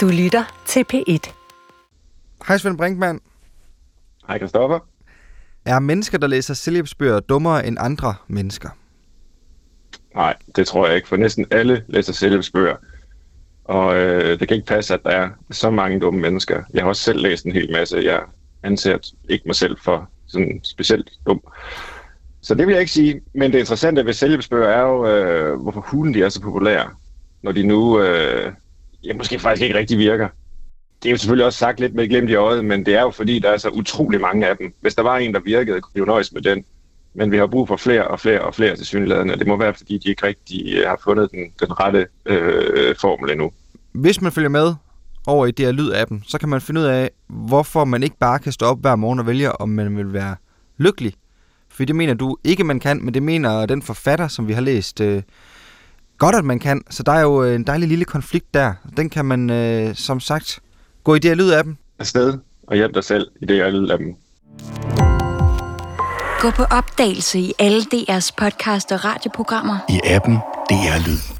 Du lytter til P1. Hej Svend Brinkmann. Hej Christoffer. Er mennesker, der læser selvhjælpsbøger, dummere end andre mennesker? Nej, det tror jeg ikke, for næsten alle læser selvhjælpsbøger. Og øh, det kan ikke passe, at der er så mange dumme mennesker. Jeg har også selv læst en hel masse. Jeg anser ikke mig selv for sådan specielt dum. Så det vil jeg ikke sige. Men det interessante ved selvhjælpsbøger er jo, øh, hvorfor hulen de er så populære, når de nu øh, ja, måske faktisk ikke rigtig virker. Det er jo selvfølgelig også sagt lidt med glemt i øjet, men det er jo fordi, der er så utrolig mange af dem. Hvis der var en, der virkede, kunne vi jo nøjes med den. Men vi har brug for flere og flere og flere til synlædende. Det må være, fordi de ikke rigtig øh, har fundet den, den rette øh, formel endnu. Hvis man følger med over i DR Lyd-appen, så kan man finde ud af, hvorfor man ikke bare kan stå op hver morgen og vælge, om man vil være lykkelig. For det mener du ikke, man kan, men det mener den forfatter, som vi har læst, øh, godt, at man kan. Så der er jo en dejlig lille konflikt der. Den kan man, øh, som sagt, gå i DR Lyd-appen. Afsted og hjælp dig selv i DR Lyd-appen. Gå på opdagelse i alle DR's podcast og radioprogrammer. I appen DR Lyd.